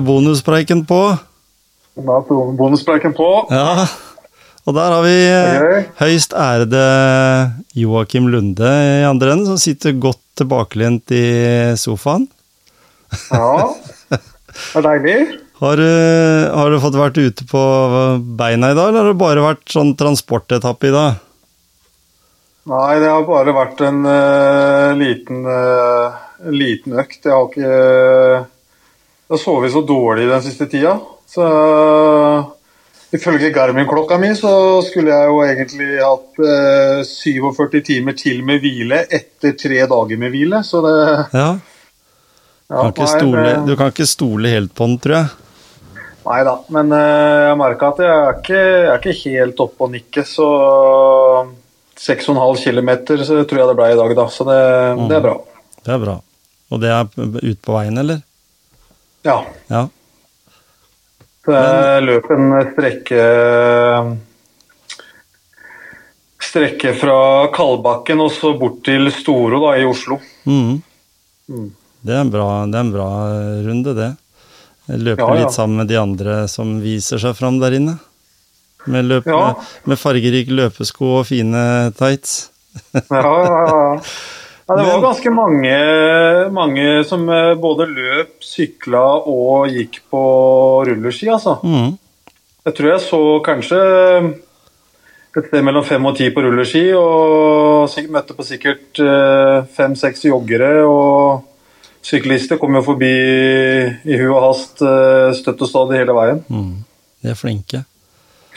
Er bonuspreiken på. Da er bonuspreiken på. Ja. Og der har vi okay. høyst ærede Joakim Lunde i andre enden, som sitter godt tilbakelent i sofaen. Ja. Det er deilig. Har du, har du fått vært ute på beina i dag, eller har det bare vært sånn transportetappe i dag? Nei, det har bare vært en uh, liten, uh, en liten økt. Jeg har ikke Jeg har sovet så dårlig den siste tida. Så eh, ifølge Garmin-klokka mi så skulle jeg jo egentlig hatt eh, 47 timer til med hvile etter tre dager med hvile, så det Ja. ja, Kan ikke nei, stole, det- du kan ikke stole helt på den, tror jeg. Nei da, men eh, jeg merka at jeg er ikke, jeg er ikke helt oppe å nikke, så 6,5 km tror jeg det ble i dag, da. Så det, det er bra. Det er bra. Og det er ute på veien, eller? Ja. Ja. Det løp en strekke Strekke fra Kalbakken og så bort til Storo da, i Oslo. Mhm. Mm. Det er en bra, det er en bra runde, det. Jeg løper Ja, ja. litt sammen med de andre som viser seg fram der inne. Med, løp, Ja. med, med fargerik løpesko og fine tights. Ja, ja, ja. ja det var ganske mange, mange som eh, både løp, sykla og gikk på rulleski, altså. Mm. Jeg tror jeg så kanskje et sted mellom fem og ti på rulleski, og møtte på sikkert eh, fem-seks joggere. Og syklister kom jo forbi i hu og hast eh, støtt og stadig hele veien. Mm. De er flinke.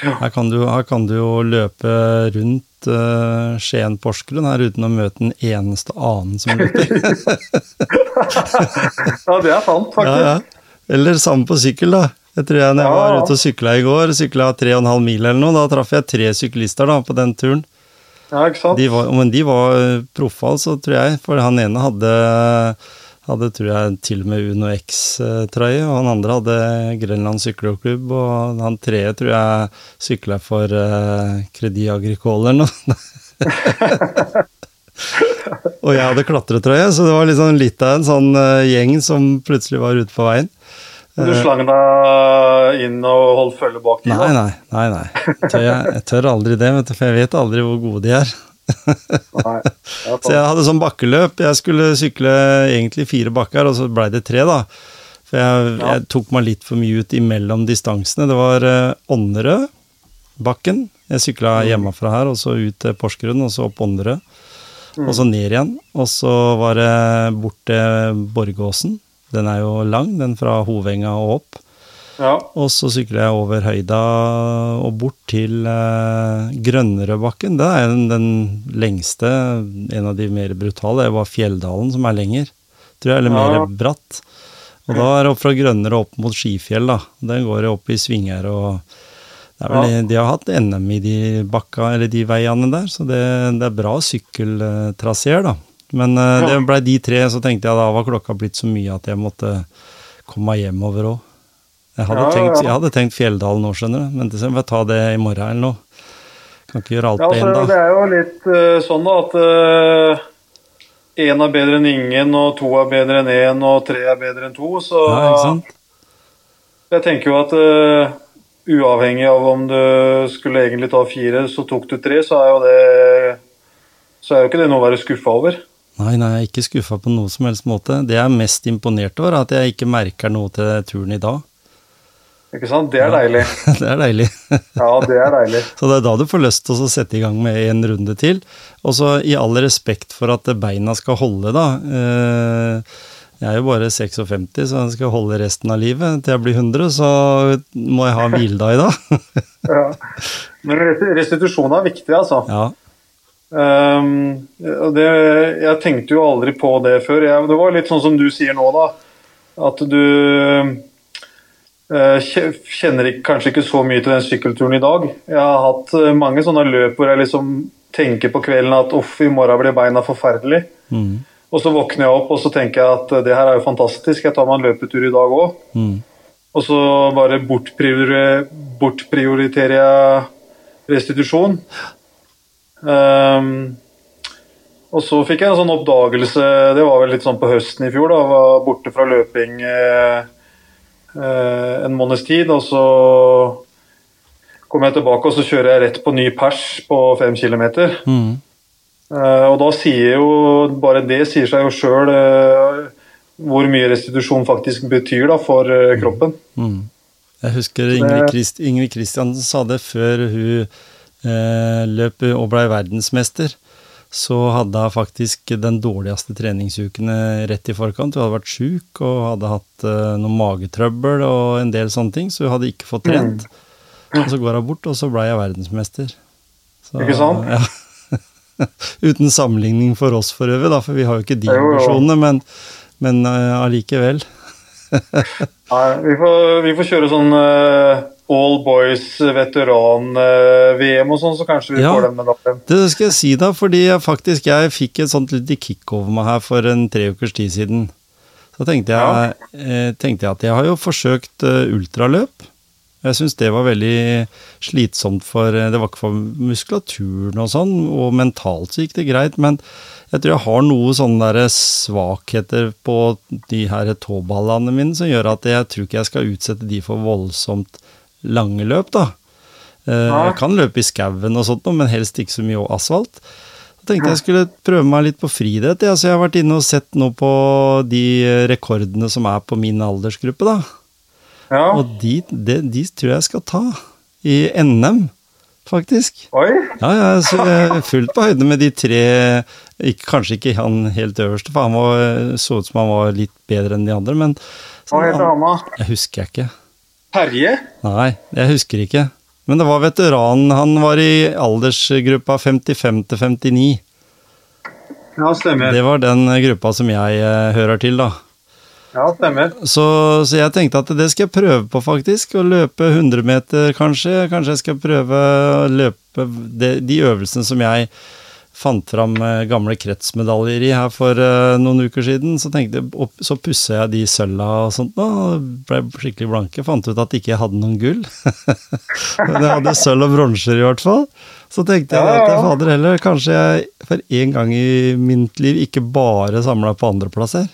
Ja. Her kan du, her kan du jo løpe rundt uh, Skien-Porsgrunn her uten å møte en eneste annen som løper. Ja, det er sant, faktisk. ja, ja. Eller sammen på sykkel, da. Jeg tror jeg når jeg var ute og sykla i går, sykla 3,5 mil eller noe, da traff jeg tre syklister da på den turen. Ja, ikke sant? De var, men de var eh, proffe, altså, tror jeg. For han ene hadde, hadde tror jeg, til og med Uno X-trøye, og han andre hadde Grenland sykkelklubb, og han tredje tror jeg sykla for uh, Credit Agricole eller noe. og jeg hadde klatretrøye, så det var liksom litt av en sånn uh, gjeng som plutselig var ute på veien. Du slang deg inn og holdt følge bak dem? Nei, nei, nei. nei. Tør jeg, jeg tør aldri det, for jeg vet aldri hvor gode de er. Nei. Så jeg hadde sånn bakkeløp. Jeg skulle sykle egentlig fire bakker, og så blei det tre, da. For jeg, Ja. jeg tok meg litt for mye ut imellom distansene. Det var Ånderødbakken. Ånderød-bakken. Jeg sykla hjemmefra her, og så ut til Porsgrunn, og så opp Ånderød. Og så ned igjen. Og så var det bort til Borgåsen. Den er jo lang, den fra Hovenga og opp. Ja. Og så sykler jeg over høyda og bort til eh, Grønnerødbakken. Det er den, den lengste, en av de mer brutale. Det var Fjelldalen som er lenger, tror jeg, eller mer Ja. bratt. Og da er det opp fra Grønnerød opp mot Skifjell, da. Den går opp i svinger og det er vel, De har hatt NM i de bakka, eller de veiene der, så det, det er bra sykkeltraseer, da. Men eh, Ja. det blei de tre, så tenkte jeg da var klokka blitt så mye at jeg måtte komme meg hjemover òg. Jeg hadde, Ja, tenkt, jeg hadde tenkt Fjelldalen nå, skjønner du. Men det får jeg ta det i morgen eller noe. Kan ikke gjøre alt på altså, dag. det er jo litt uh, sånn da, at én er bedre enn ingen, og to er bedre enn én, og tre er bedre enn to. Så Ja, ikke sant? jeg tenker jo at uh, uavhengig av om du skulle egentlig ta fire, så tok du tre, så er jo det så er jo ikke det noe å være skuffa over. Nei, nei, jeg er ikke skuffa på noe som helst måte. Det jeg er mest imponert over, er at jeg ikke merker noe til turen i dag. Ikke sant? Det er deilig. det er deilig. Ja, det er deilig. Så det er da du får lyst til å sette i gang med en runde til. Og så i all respekt for at beina skal holde, da. Eh, Jeg er jo bare 56, så jeg skal holde resten av livet til jeg blir 100, så må jeg ha en hviledag i dag. Ja. Men restitusjon er viktig, altså. Ja. Um, det, jeg tenkte jo aldri på det før. Jeg, det var litt sånn som du sier nå, da. At du kjenner kanskje ikke så mye til den sykkelturen i dag. Jeg har hatt eh, mange sånne løp hvor jeg liksom tenker på kvelden at uff, i morgen blir beina forferdelig. Mm. Og så våkner jeg opp og så tenker jeg at eh, det her er jo fantastisk, jeg tar meg en løpetur i dag òg. Mm. Og så bare bortprioriterer, bortprioriterer jeg restitusjon. Um, og så fikk jeg en sånn oppdagelse, det var vel litt sånn på høsten i fjor, da. Var borte fra løping eh, eh, en måneds tid. Og så kommer jeg tilbake og så kjører jeg rett på ny pers på fem km. Mm. Eh, og da sier jo bare det sier seg jo sjøl hvor mye restitusjon faktisk betyr da for eh, kroppen. Mm. Jeg husker Ingrid, Christ, Ingrid Kristiansen sa det før hun eh, løp og blei verdensmester. Så hadde hun faktisk den dårligste treningsukene rett i forkant. Hun hadde vært sjuk og hadde hatt uh, noe magetrøbbel og en del sånne ting, så hun hadde ikke fått trent. Mm. Og så går hun bort, og så blei hun verdensmester. Så, ikke sant? Ja. Uten sammenligning for oss for øvrig, da, for vi har jo ikke de ambisjonene, men, men uh, allikevel. Nei, vi får, vi får, kjøre sånn uh, all boys veteran-VM uh, og sånn, så kanskje vi ja, får den medaljen. Det skal jeg si, da, fordi jeg faktisk jeg fikk et sånt lite kick over meg her for en tre ukers tid siden. Så tenkte jeg, ja. tenkte jeg at jeg har jo forsøkt ultraløp. Jeg syns det var veldig slitsomt for Det var ikke for muskulaturen og sånn, og mentalt så gikk det greit, men jeg tror jeg har noen sånne der svakheter på de her tåballene mine som gjør at jeg tror ikke jeg skal utsette de for voldsomt lange løp, da. Eh, jeg kan løpe i skauen og sånt, men helst ikke så mye asfalt. Så tenkte jeg skulle prøve meg litt på friidrett. Ja, så jeg har vært inne og sett noe på de rekordene som er på min aldersgruppe, da. Ja. Og de, de, de, tror jeg skal ta i NM, faktisk. Oi! Ja, jeg er fullt på høyde med de tre ikke, Kanskje ikke han helt øverste, for han var, så ut som han var litt bedre enn de andre, men Hva heter han, da? Jeg husker jeg ikke. Terje? Nei, jeg husker ikke. Men det var veteranen. Han var i aldersgruppa 55 til 59. Ja, stemmer. Det var den gruppa som jeg eh, hører til, da. Ja, stemmer. Så, så, jeg tenkte at det skal jeg prøve på, faktisk. Å løpe 100 meter, kanskje. Kanskje jeg skal prøve å løpe de, de øvelsene som jeg fant fram eh, gamle kretsmedaljer i her for uh, noen uker siden. Så tenkte jeg, så pussa jeg de sølva og sånt nå, ble skikkelig blanke. Fant ut at ikke jeg hadde noen gull. Men jeg hadde sølv og bronser i hvert fall. Så tenkte jeg at fader heller, kanskje jeg for en gang i mitt liv ikke bare samla på andreplasser.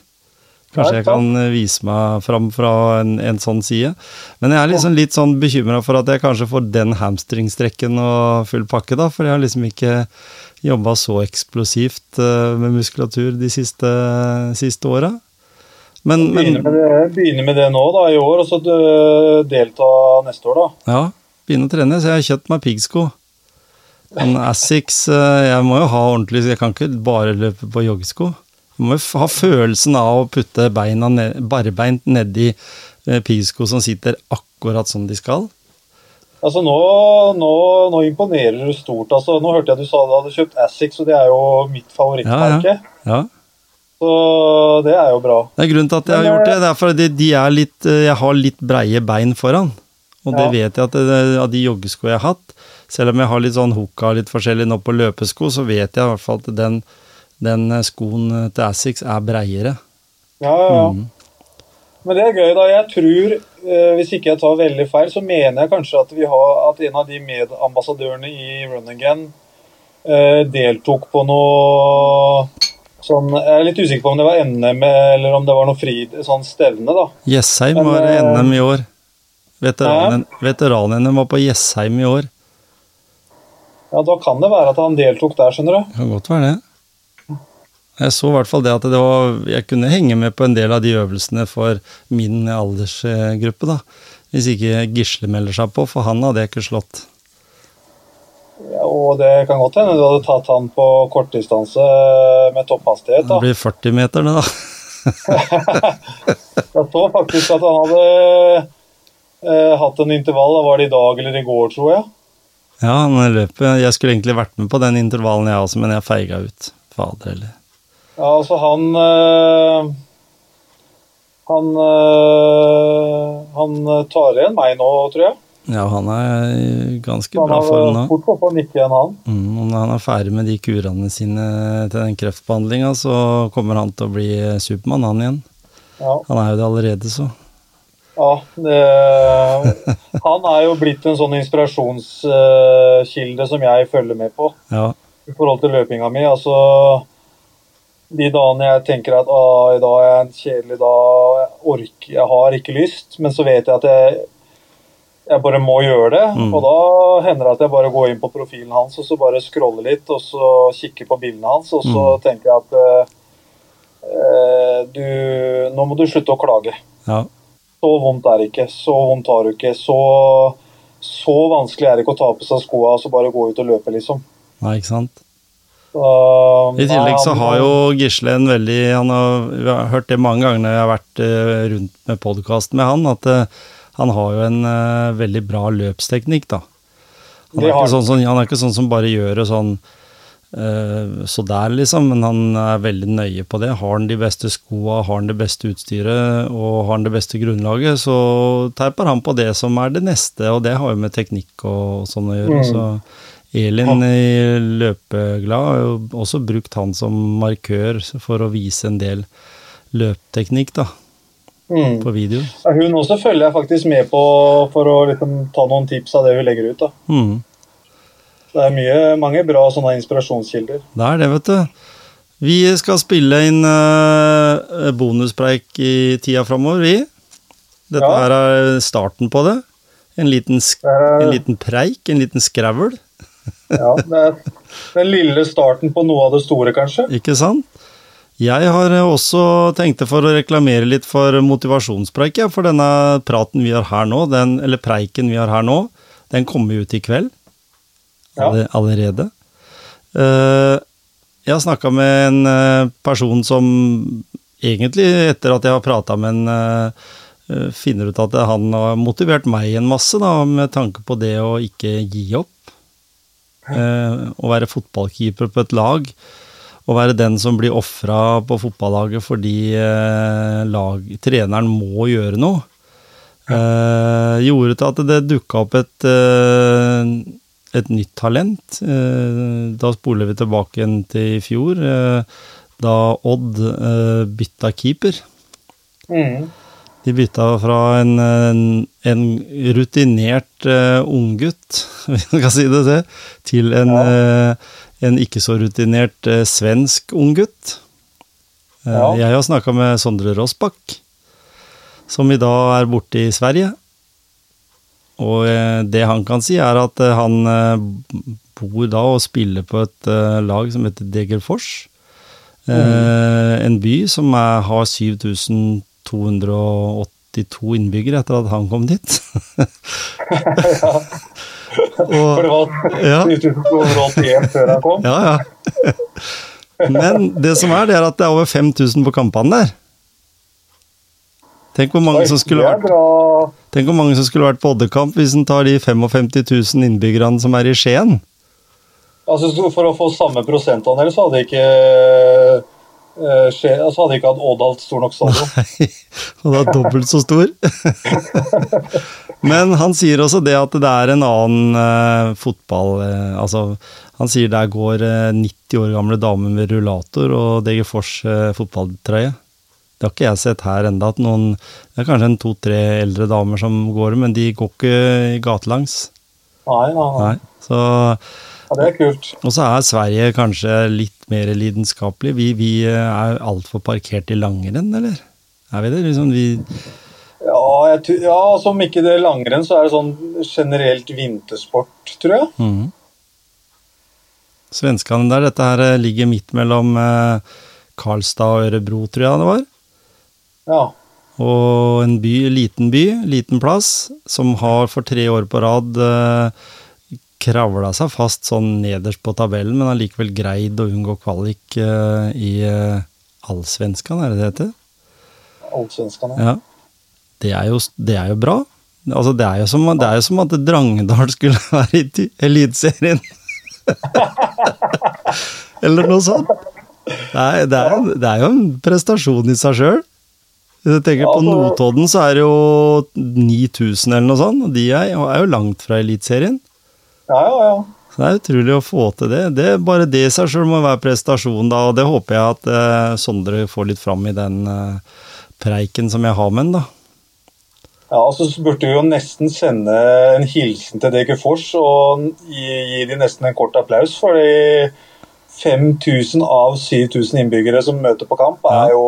Kanskje jeg kan eh, vise meg fram fra en, en sånn side. Men jeg er liksom litt sånn bekymra for at jeg kanskje får den hamstringstrekken og full pakke, da. For jeg har liksom ikke jobba så eksplosivt uh, med muskulatur de siste, siste åra. Men, men begynne, med med det nå da, i år, og så delta neste år, da. Ja, begynne å trene. Så jeg har kjøpt meg piggsko. En Assix Jeg må jo ha ordentlig, så jeg kan ikke bare løpe på joggesko. Du må jo ha følelsen av å putte beina ned, barbeint nedi eh, piggsko som sitter akkurat som de skal. Altså nå, nå, nå, imponerer du stort. altså Nå hørte jeg du sa du hadde kjøpt Assix, og det er jo mitt favorittmerke. Ja, ja. ja. Så det er jo bra. Det er grunnen til at jeg har gjort det. Det er fordi de er litt, eh, jeg har litt breie bein foran. Og det vet jeg at det, av de joggesko jeg har hatt, selv om jeg har litt sånn hooka litt forskjellig nå på løpesko, så vet jeg i hvert fall at den den eh, skoen eh, til Assix er breiere. Ja, ja. Mm. Men det er gøy, da. Jeg tror, eh, hvis ikke jeg tar veldig feil, så mener jeg kanskje at, vi har, at en av de medambassadørene i Run Again eh, deltok på noe sånn Jeg er litt usikker på om det var NM eller om det var noe fri, sånn stevne, da. Jessheim var NM i år. Veteranen, veteranen var på Jessheim i år. Ja, da kan det være at han deltok der, skjønner du. Det kan godt være det. Jeg så i hvert fall det at det var, jeg kunne henge med på en del av de øvelsene for min aldersgruppe. da. Hvis ikke Gisle melder seg på, for han hadde jeg ikke slått. Ja, og det kan godt hende du hadde tatt han på kortdistanse med topphastighet. da. Det blir 40 meter, det, da. jeg så faktisk at han hadde eh, hatt en intervall, da var det i dag eller i går, tror jeg. Ja, han løper. Jeg skulle egentlig vært med på den intervallen, jeg også, men jeg feiga ut. Fader heller. Ja, altså han øh, Han øh, Han tar igjen meg nå, tror jeg. Ja, han er ganske han bra form nå. Fort på å nikke igjen, han. Mm, når han er ferdig med de kurene sine til den kreftbehandlinga, så kommer han til å bli Supermann, han igjen. Ja. Han er jo det allerede, så. Ja, det, han er jo blitt en sånn inspirasjonskilde som jeg følger med på. Ja. I forhold til løpinga mi. Altså de dagene jeg tenker at i dag er en kjedelig dag, jeg, orker, jeg har ikke lyst, men så vet jeg at jeg, jeg bare må gjøre det. Mm. Og da hender det at jeg bare går inn på profilen hans og så bare scroller litt, og så kikker på bildene hans, og så Mm. tenker jeg at eh, du, nå må du slutte å klage. Ja. Så vondt er det ikke. Så vondt har du ikke. Så, så vanskelig er det ikke å ta på seg skoa og så bare gå ut og løpe, liksom. Nei, ikke sant. Så, I tillegg så har jo Gisle en veldig han har, Vi har hørt det mange ganger når jeg har vært eh, rundt med podkast med han, at eh, han har jo en eh, veldig bra løpsteknikk, da. Han er, ikke sånn, som- han er ikke sånn som bare gjør det sånn så der, liksom, men han er veldig nøye på det. Har han de beste skoa, har han det beste utstyret og har han det beste grunnlaget, så terper han på det som er det neste, og det har jo med teknikk og sånn å gjøre. Mm. så Elin i Løpeglad har jo også brukt han som markør for å vise en del løpteknikk da, Mm. på video. Ja, hun også følger jeg faktisk med på for å liksom, ta noen tips av det hun legger ut. da. Mm. Det er mye, mange bra sånne inspirasjonskilder. Det er det, vet du. Vi skal spille inn uh, bonuspreik i tida framover, vi. Dette Ja. her er starten på det. En liten, en liten preik, en liten skravl. Ja, det er den lille starten på noe av det store, kanskje. Ikke sant? Jeg har også tenkt for å reklamere litt for motivasjonspreik, ja, for denne praten vi har her nå, den, eller preiken vi har her nå, den kommer ut i kveld. Ja. Allerede. Eh, jeg har snakka med en eh, person som egentlig, etter at jeg har prata med en eh, finner ut at han har motivert meg en masse, da, med tanke på det å ikke gi opp. Eh, å være fotballkeeper på et lag. Å være den som blir ofra på fotballaget fordi eh, lag, treneren må gjøre noe. Eh, gjorde til at det dukka opp et, et nytt talent. Da spoler vi tilbake igjen til i fjor, da Odd bytta keeper. Mm. De bytta fra en, en, en rutinert uh, unggutt, hvis man kan si det det, til en, Ja. uh, en ikke så rutinert uh, svensk unggutt. Uh, Ja. Jeg har snakka med Sondre Rossbakk, som i dag er borte i Sverige. Og uh, det han kan si, er at eh, han eh, bor da og spiller på et eh, lag som heter Degerfors. Eh, en by som er, har 7282 innbyggere etter at han kom dit. ja. For det var Ja. 7281 før han kom. ja, ja. Men det som er, det er at det er over 5000 på kampene der. Tenk hvor mange som skulle vært. Tenk hvor mange som skulle vært på Oddekamp hvis en tar de 55 000 innbyggerne som er i Skien. Altså, For å få samme prosentandel, så hadde ikke eh, skje, altså hadde ikke hatt Ådal stor nok stadion. Nei, og det er dobbelt så stor. Men han sier også det at det er en annen uh, fotball uh, Altså, han sier der går eh, 90 år gamle damer med rullator og Degerfors Fors fotballtrøye. Det har ikke jeg sett her enda, at noen Det er kanskje en to-tre eldre damer som går, men de går ikke gatelangs. Nei, nei. Nei. Så Ja, det er kult. Og så er Sverige kanskje litt mer lidenskapelig. Vi, vi er altfor parkert i langrenn, eller? Er vi det? Liksom vi Ja, ja, som ikke det er langrenn, så er det sånn generelt vintersport, tror jeg. mhm. Svenskene der, dette her eh, ligger midt mellom eh, Karlstad og Ørebro, tror jeg det var. Ja. Og en by, liten by, liten plass, som har for tre år på rad eh, kravla seg fast sånn nederst på tabellen, men allikevel greid å unngå kvalik uh, i uh, Allsvenskan, er det det heter? Allsvenskene. Ja. Det er jo, det er jo bra. Altså, det, er jo som, det er jo som at Drangedal skulle være i Eliteserien. Eller noe sånt. Er, det, er, det er jo en prestasjon i seg sjøl. Hvis du tenker Ja, på Notodden, så er det jo 9000 eller noe sånt, og de er, er jo langt fra Eliteserien. Ja, ja, ja. Så det er utrolig å få til det. det bare det i seg sjøl må være prestasjon, da, og det håper jeg at eh, Sondre får litt fram i den eh, preiken som jeg har med han, da. Ja, altså så burde vi jo nesten sende en hilsen til Degerfors og gi, gi de nesten en kort applaus. Fordi 5000 av 7000 innbyggere som møter på kamp, er jo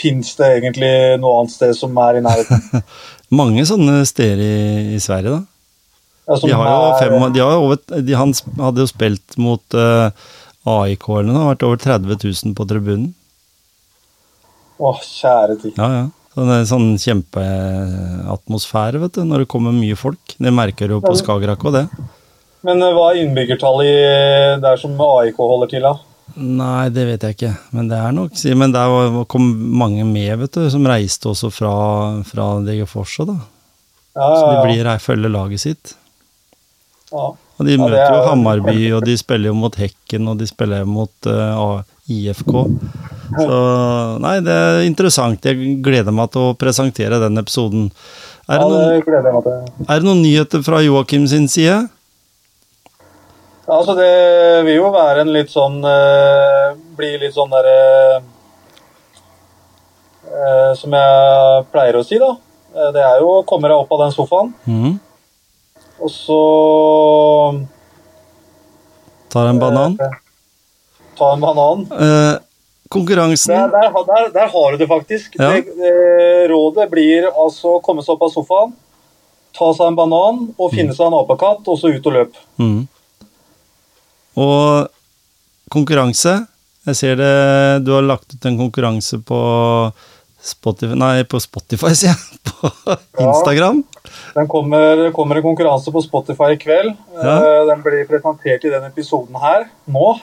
Fins det egentlig noe annet sted som er i nærheten? Mange sånne steder i, i Sverige, da. Som De, har jo fem, de har over, de, han hadde jo spilt mot uh, AIK eller noe, det har vært over 30 000 på tribunen. Å, kjære tid. Ja, ja. Så det er sånn kjempeatmosfære, vet du, når det kommer mye folk. Det merker du jo på Skagerrak og det. Men eh, hva er innbyggertallet i der som AIK holder til, da? Nei, det vet jeg ikke, men det er nok Men der kom mange med, vet du, som reiste også fra, fra Degerfors òg, da. Ja, Så de ja, ja. blir her, følger laget sitt. Ja. Og de Ja, møter er jo Hammarby, og de spiller jo mot Hekken, og de spiller mot uh, IFK. Så nei, det er interessant. Jeg gleder meg til å presentere den episoden. Er det, ja, noen, gleder jeg meg til. er det noen nyheter fra Joakim sin side? Ja, altså det vil jo være en litt sånn eh, Bli litt sånn derre eh, Som jeg pleier å si, da. Eh, Det er jo Kommer jeg opp av den sofaen, Mhm. Og så Tar en banan? eh, Ta en banan. Eh, konkurransen Der, der, der, der har du det faktisk. Ja. Det, det, rådet blir altså å komme seg opp av sofaen, ta seg en banan og finne seg en apekatt, og så ut og løp. Mm. Og konkurranse Jeg ser det Du har lagt ut en konkurranse på Spotify Nei, på Spotify, sier jeg. På Instagram. Den kommer, kommer en konkurranse på Spotify i kveld. Ja. Eh, Den blir presentert i den episoden her nå.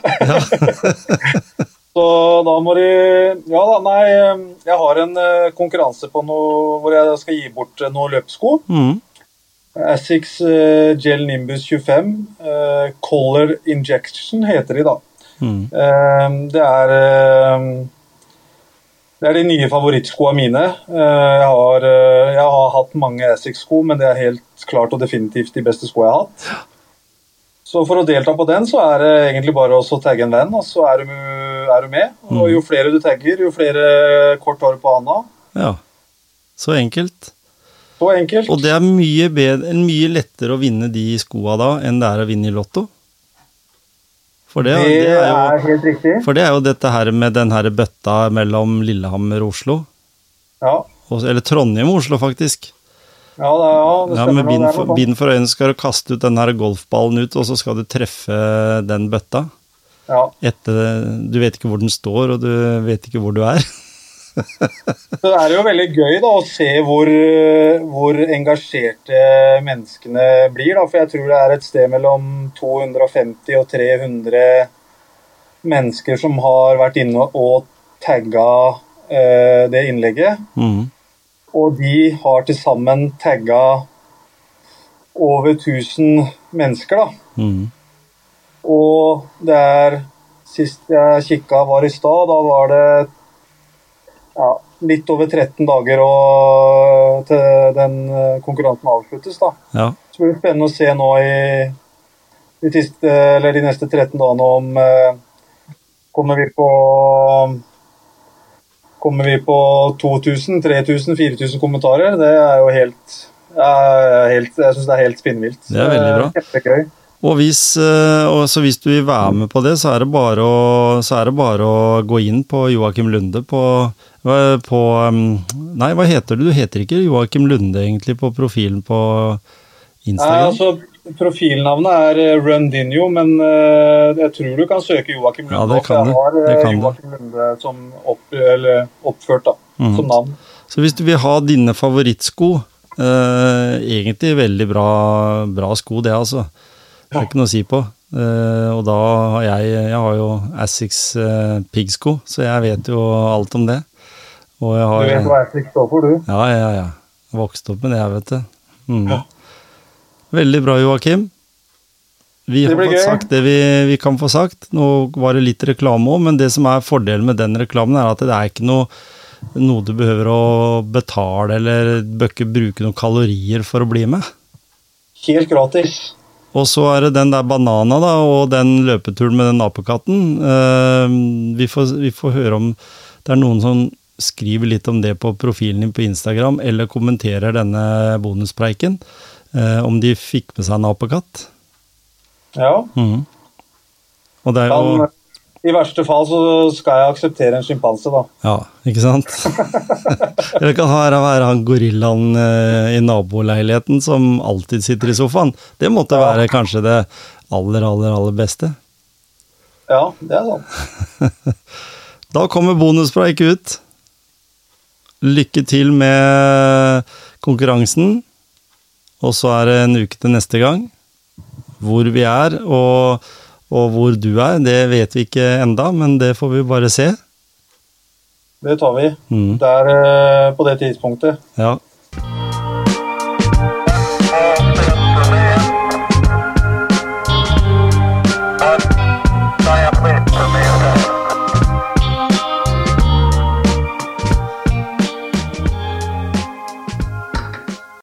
Så da må de Ja da, nei, jeg har en eh, konkurranse på noe hvor jeg skal gi bort eh, noen løpssko. Mm. Asics Gel Nimbus 25. eh, Color Injection heter de, da. Eh, det er det er de nye favorittskoene mine. Eh, jeg, har, eh, jeg har hatt mange Asics-sko, men det er helt klart og definitivt de beste skoene jeg har hatt. Så for å delta på den, så er det egentlig bare å tagge en venn, og så er du, er du med. Og jo flere du tagger, jo flere kort har du på handa. Ja. Så enkelt. Så enkelt. Og det er mye, bedre, mye lettere å vinne de skoa da enn det er å vinne i Lotto. For det, det det er jo er helt riktig. For det er jo dette her med den her bøtta mellom Lillehammer og Oslo. Ja, Eller Trondheim og Oslo, faktisk. ja, det, ja, det Ja. Med bind for, bind for øynene skal du kaste ut den her golfballen ut, og så skal du treffe den bøtta. Ja. Etter, du vet ikke hvor den står, og du vet ikke hvor du er. Så er det jo veldig gøy da, å se hvor, hvor engasjerte menneskene blir. Da, for jeg tror det er et sted mellom 250 og 300 mennesker som har vært inne og tagga eh, det innlegget. Mm. Og de har til sammen tagga over 1000 mennesker. da. Mm. Og det er Sist jeg kikka var i stad, da var det ja, litt over 13 dager og, til den eh, konkurransen avsluttes. da. Ja. Så blir det spennende å se nå i de, tiste, eller de neste 13 dagene om eh, Kommer vi på Kommer vi på 2000, 3000, 4000 kommentarer? Det er jo helt, er helt Jeg syns det er helt spinnvilt. Det er veldig bra. Kjempegøy. Og hvis, eh, så hvis du vil være med på det, så er det bare å, så det bare å gå inn på Joakim Lunde på, på um, Nei, hva heter du? Du heter ikke Joakim Lunde egentlig på profilen på Instagram? Nei, altså, Profilnavnet er eh, Rundinho, men eh, jeg tror du kan søke Joakim Lunde. Ja, det kan du. Jeg har eh, Det kan. Joakim Lunde som opp, eller, oppført da, mm. som navn. Så hvis du vil ha dine favorittsko eh, Egentlig veldig bra, bra sko, det, altså. Det er ikke noe å si på. Uh, og da har jeg Jeg har jo Assix uh, piggsko, så jeg vet jo alt om det. Og jeg Du vet hva Essex står for, du. Ja, ja, ja. Jeg Vokste opp med det, jeg, vet du. Mm. Ja. Veldig bra, Joakim. Vi har fått gøy. sagt det vi, vi kan få sagt. Nå var det litt reklame òg, men det som er fordelen med den reklamen, er at det er ikke noe, noe du behøver å betale eller bør ikke bruke noen kalorier for å bli med. Helt gratis. Og så er det den der banana da, og den løpeturen med den apekatten. Uh, vi, får, vi får høre om det er noen som skriver litt om det på profilen din på Instagram, eller kommenterer denne bonuspreiken. eh, om de fikk med seg en apekatt. Ja. Mm. Og det er jo Kan, I verste fall så skal jeg akseptere en sjimpanse, da. Ja, ikke sant? Eller kan her være han gorillaen eh, i naboleiligheten som alltid sitter i sofaen. Det måtte Ja. være kanskje det aller, aller, aller beste. Ja, det er sant. Da kommer bonuspreik ut. Lykke til med konkurransen. Og så er det en uke til neste gang. Hvor vi er og, og hvor du er, det vet vi ikke enda, men det får vi bare se. Det tar vi. Mm. Det er eh, på det tidspunktet. Ja,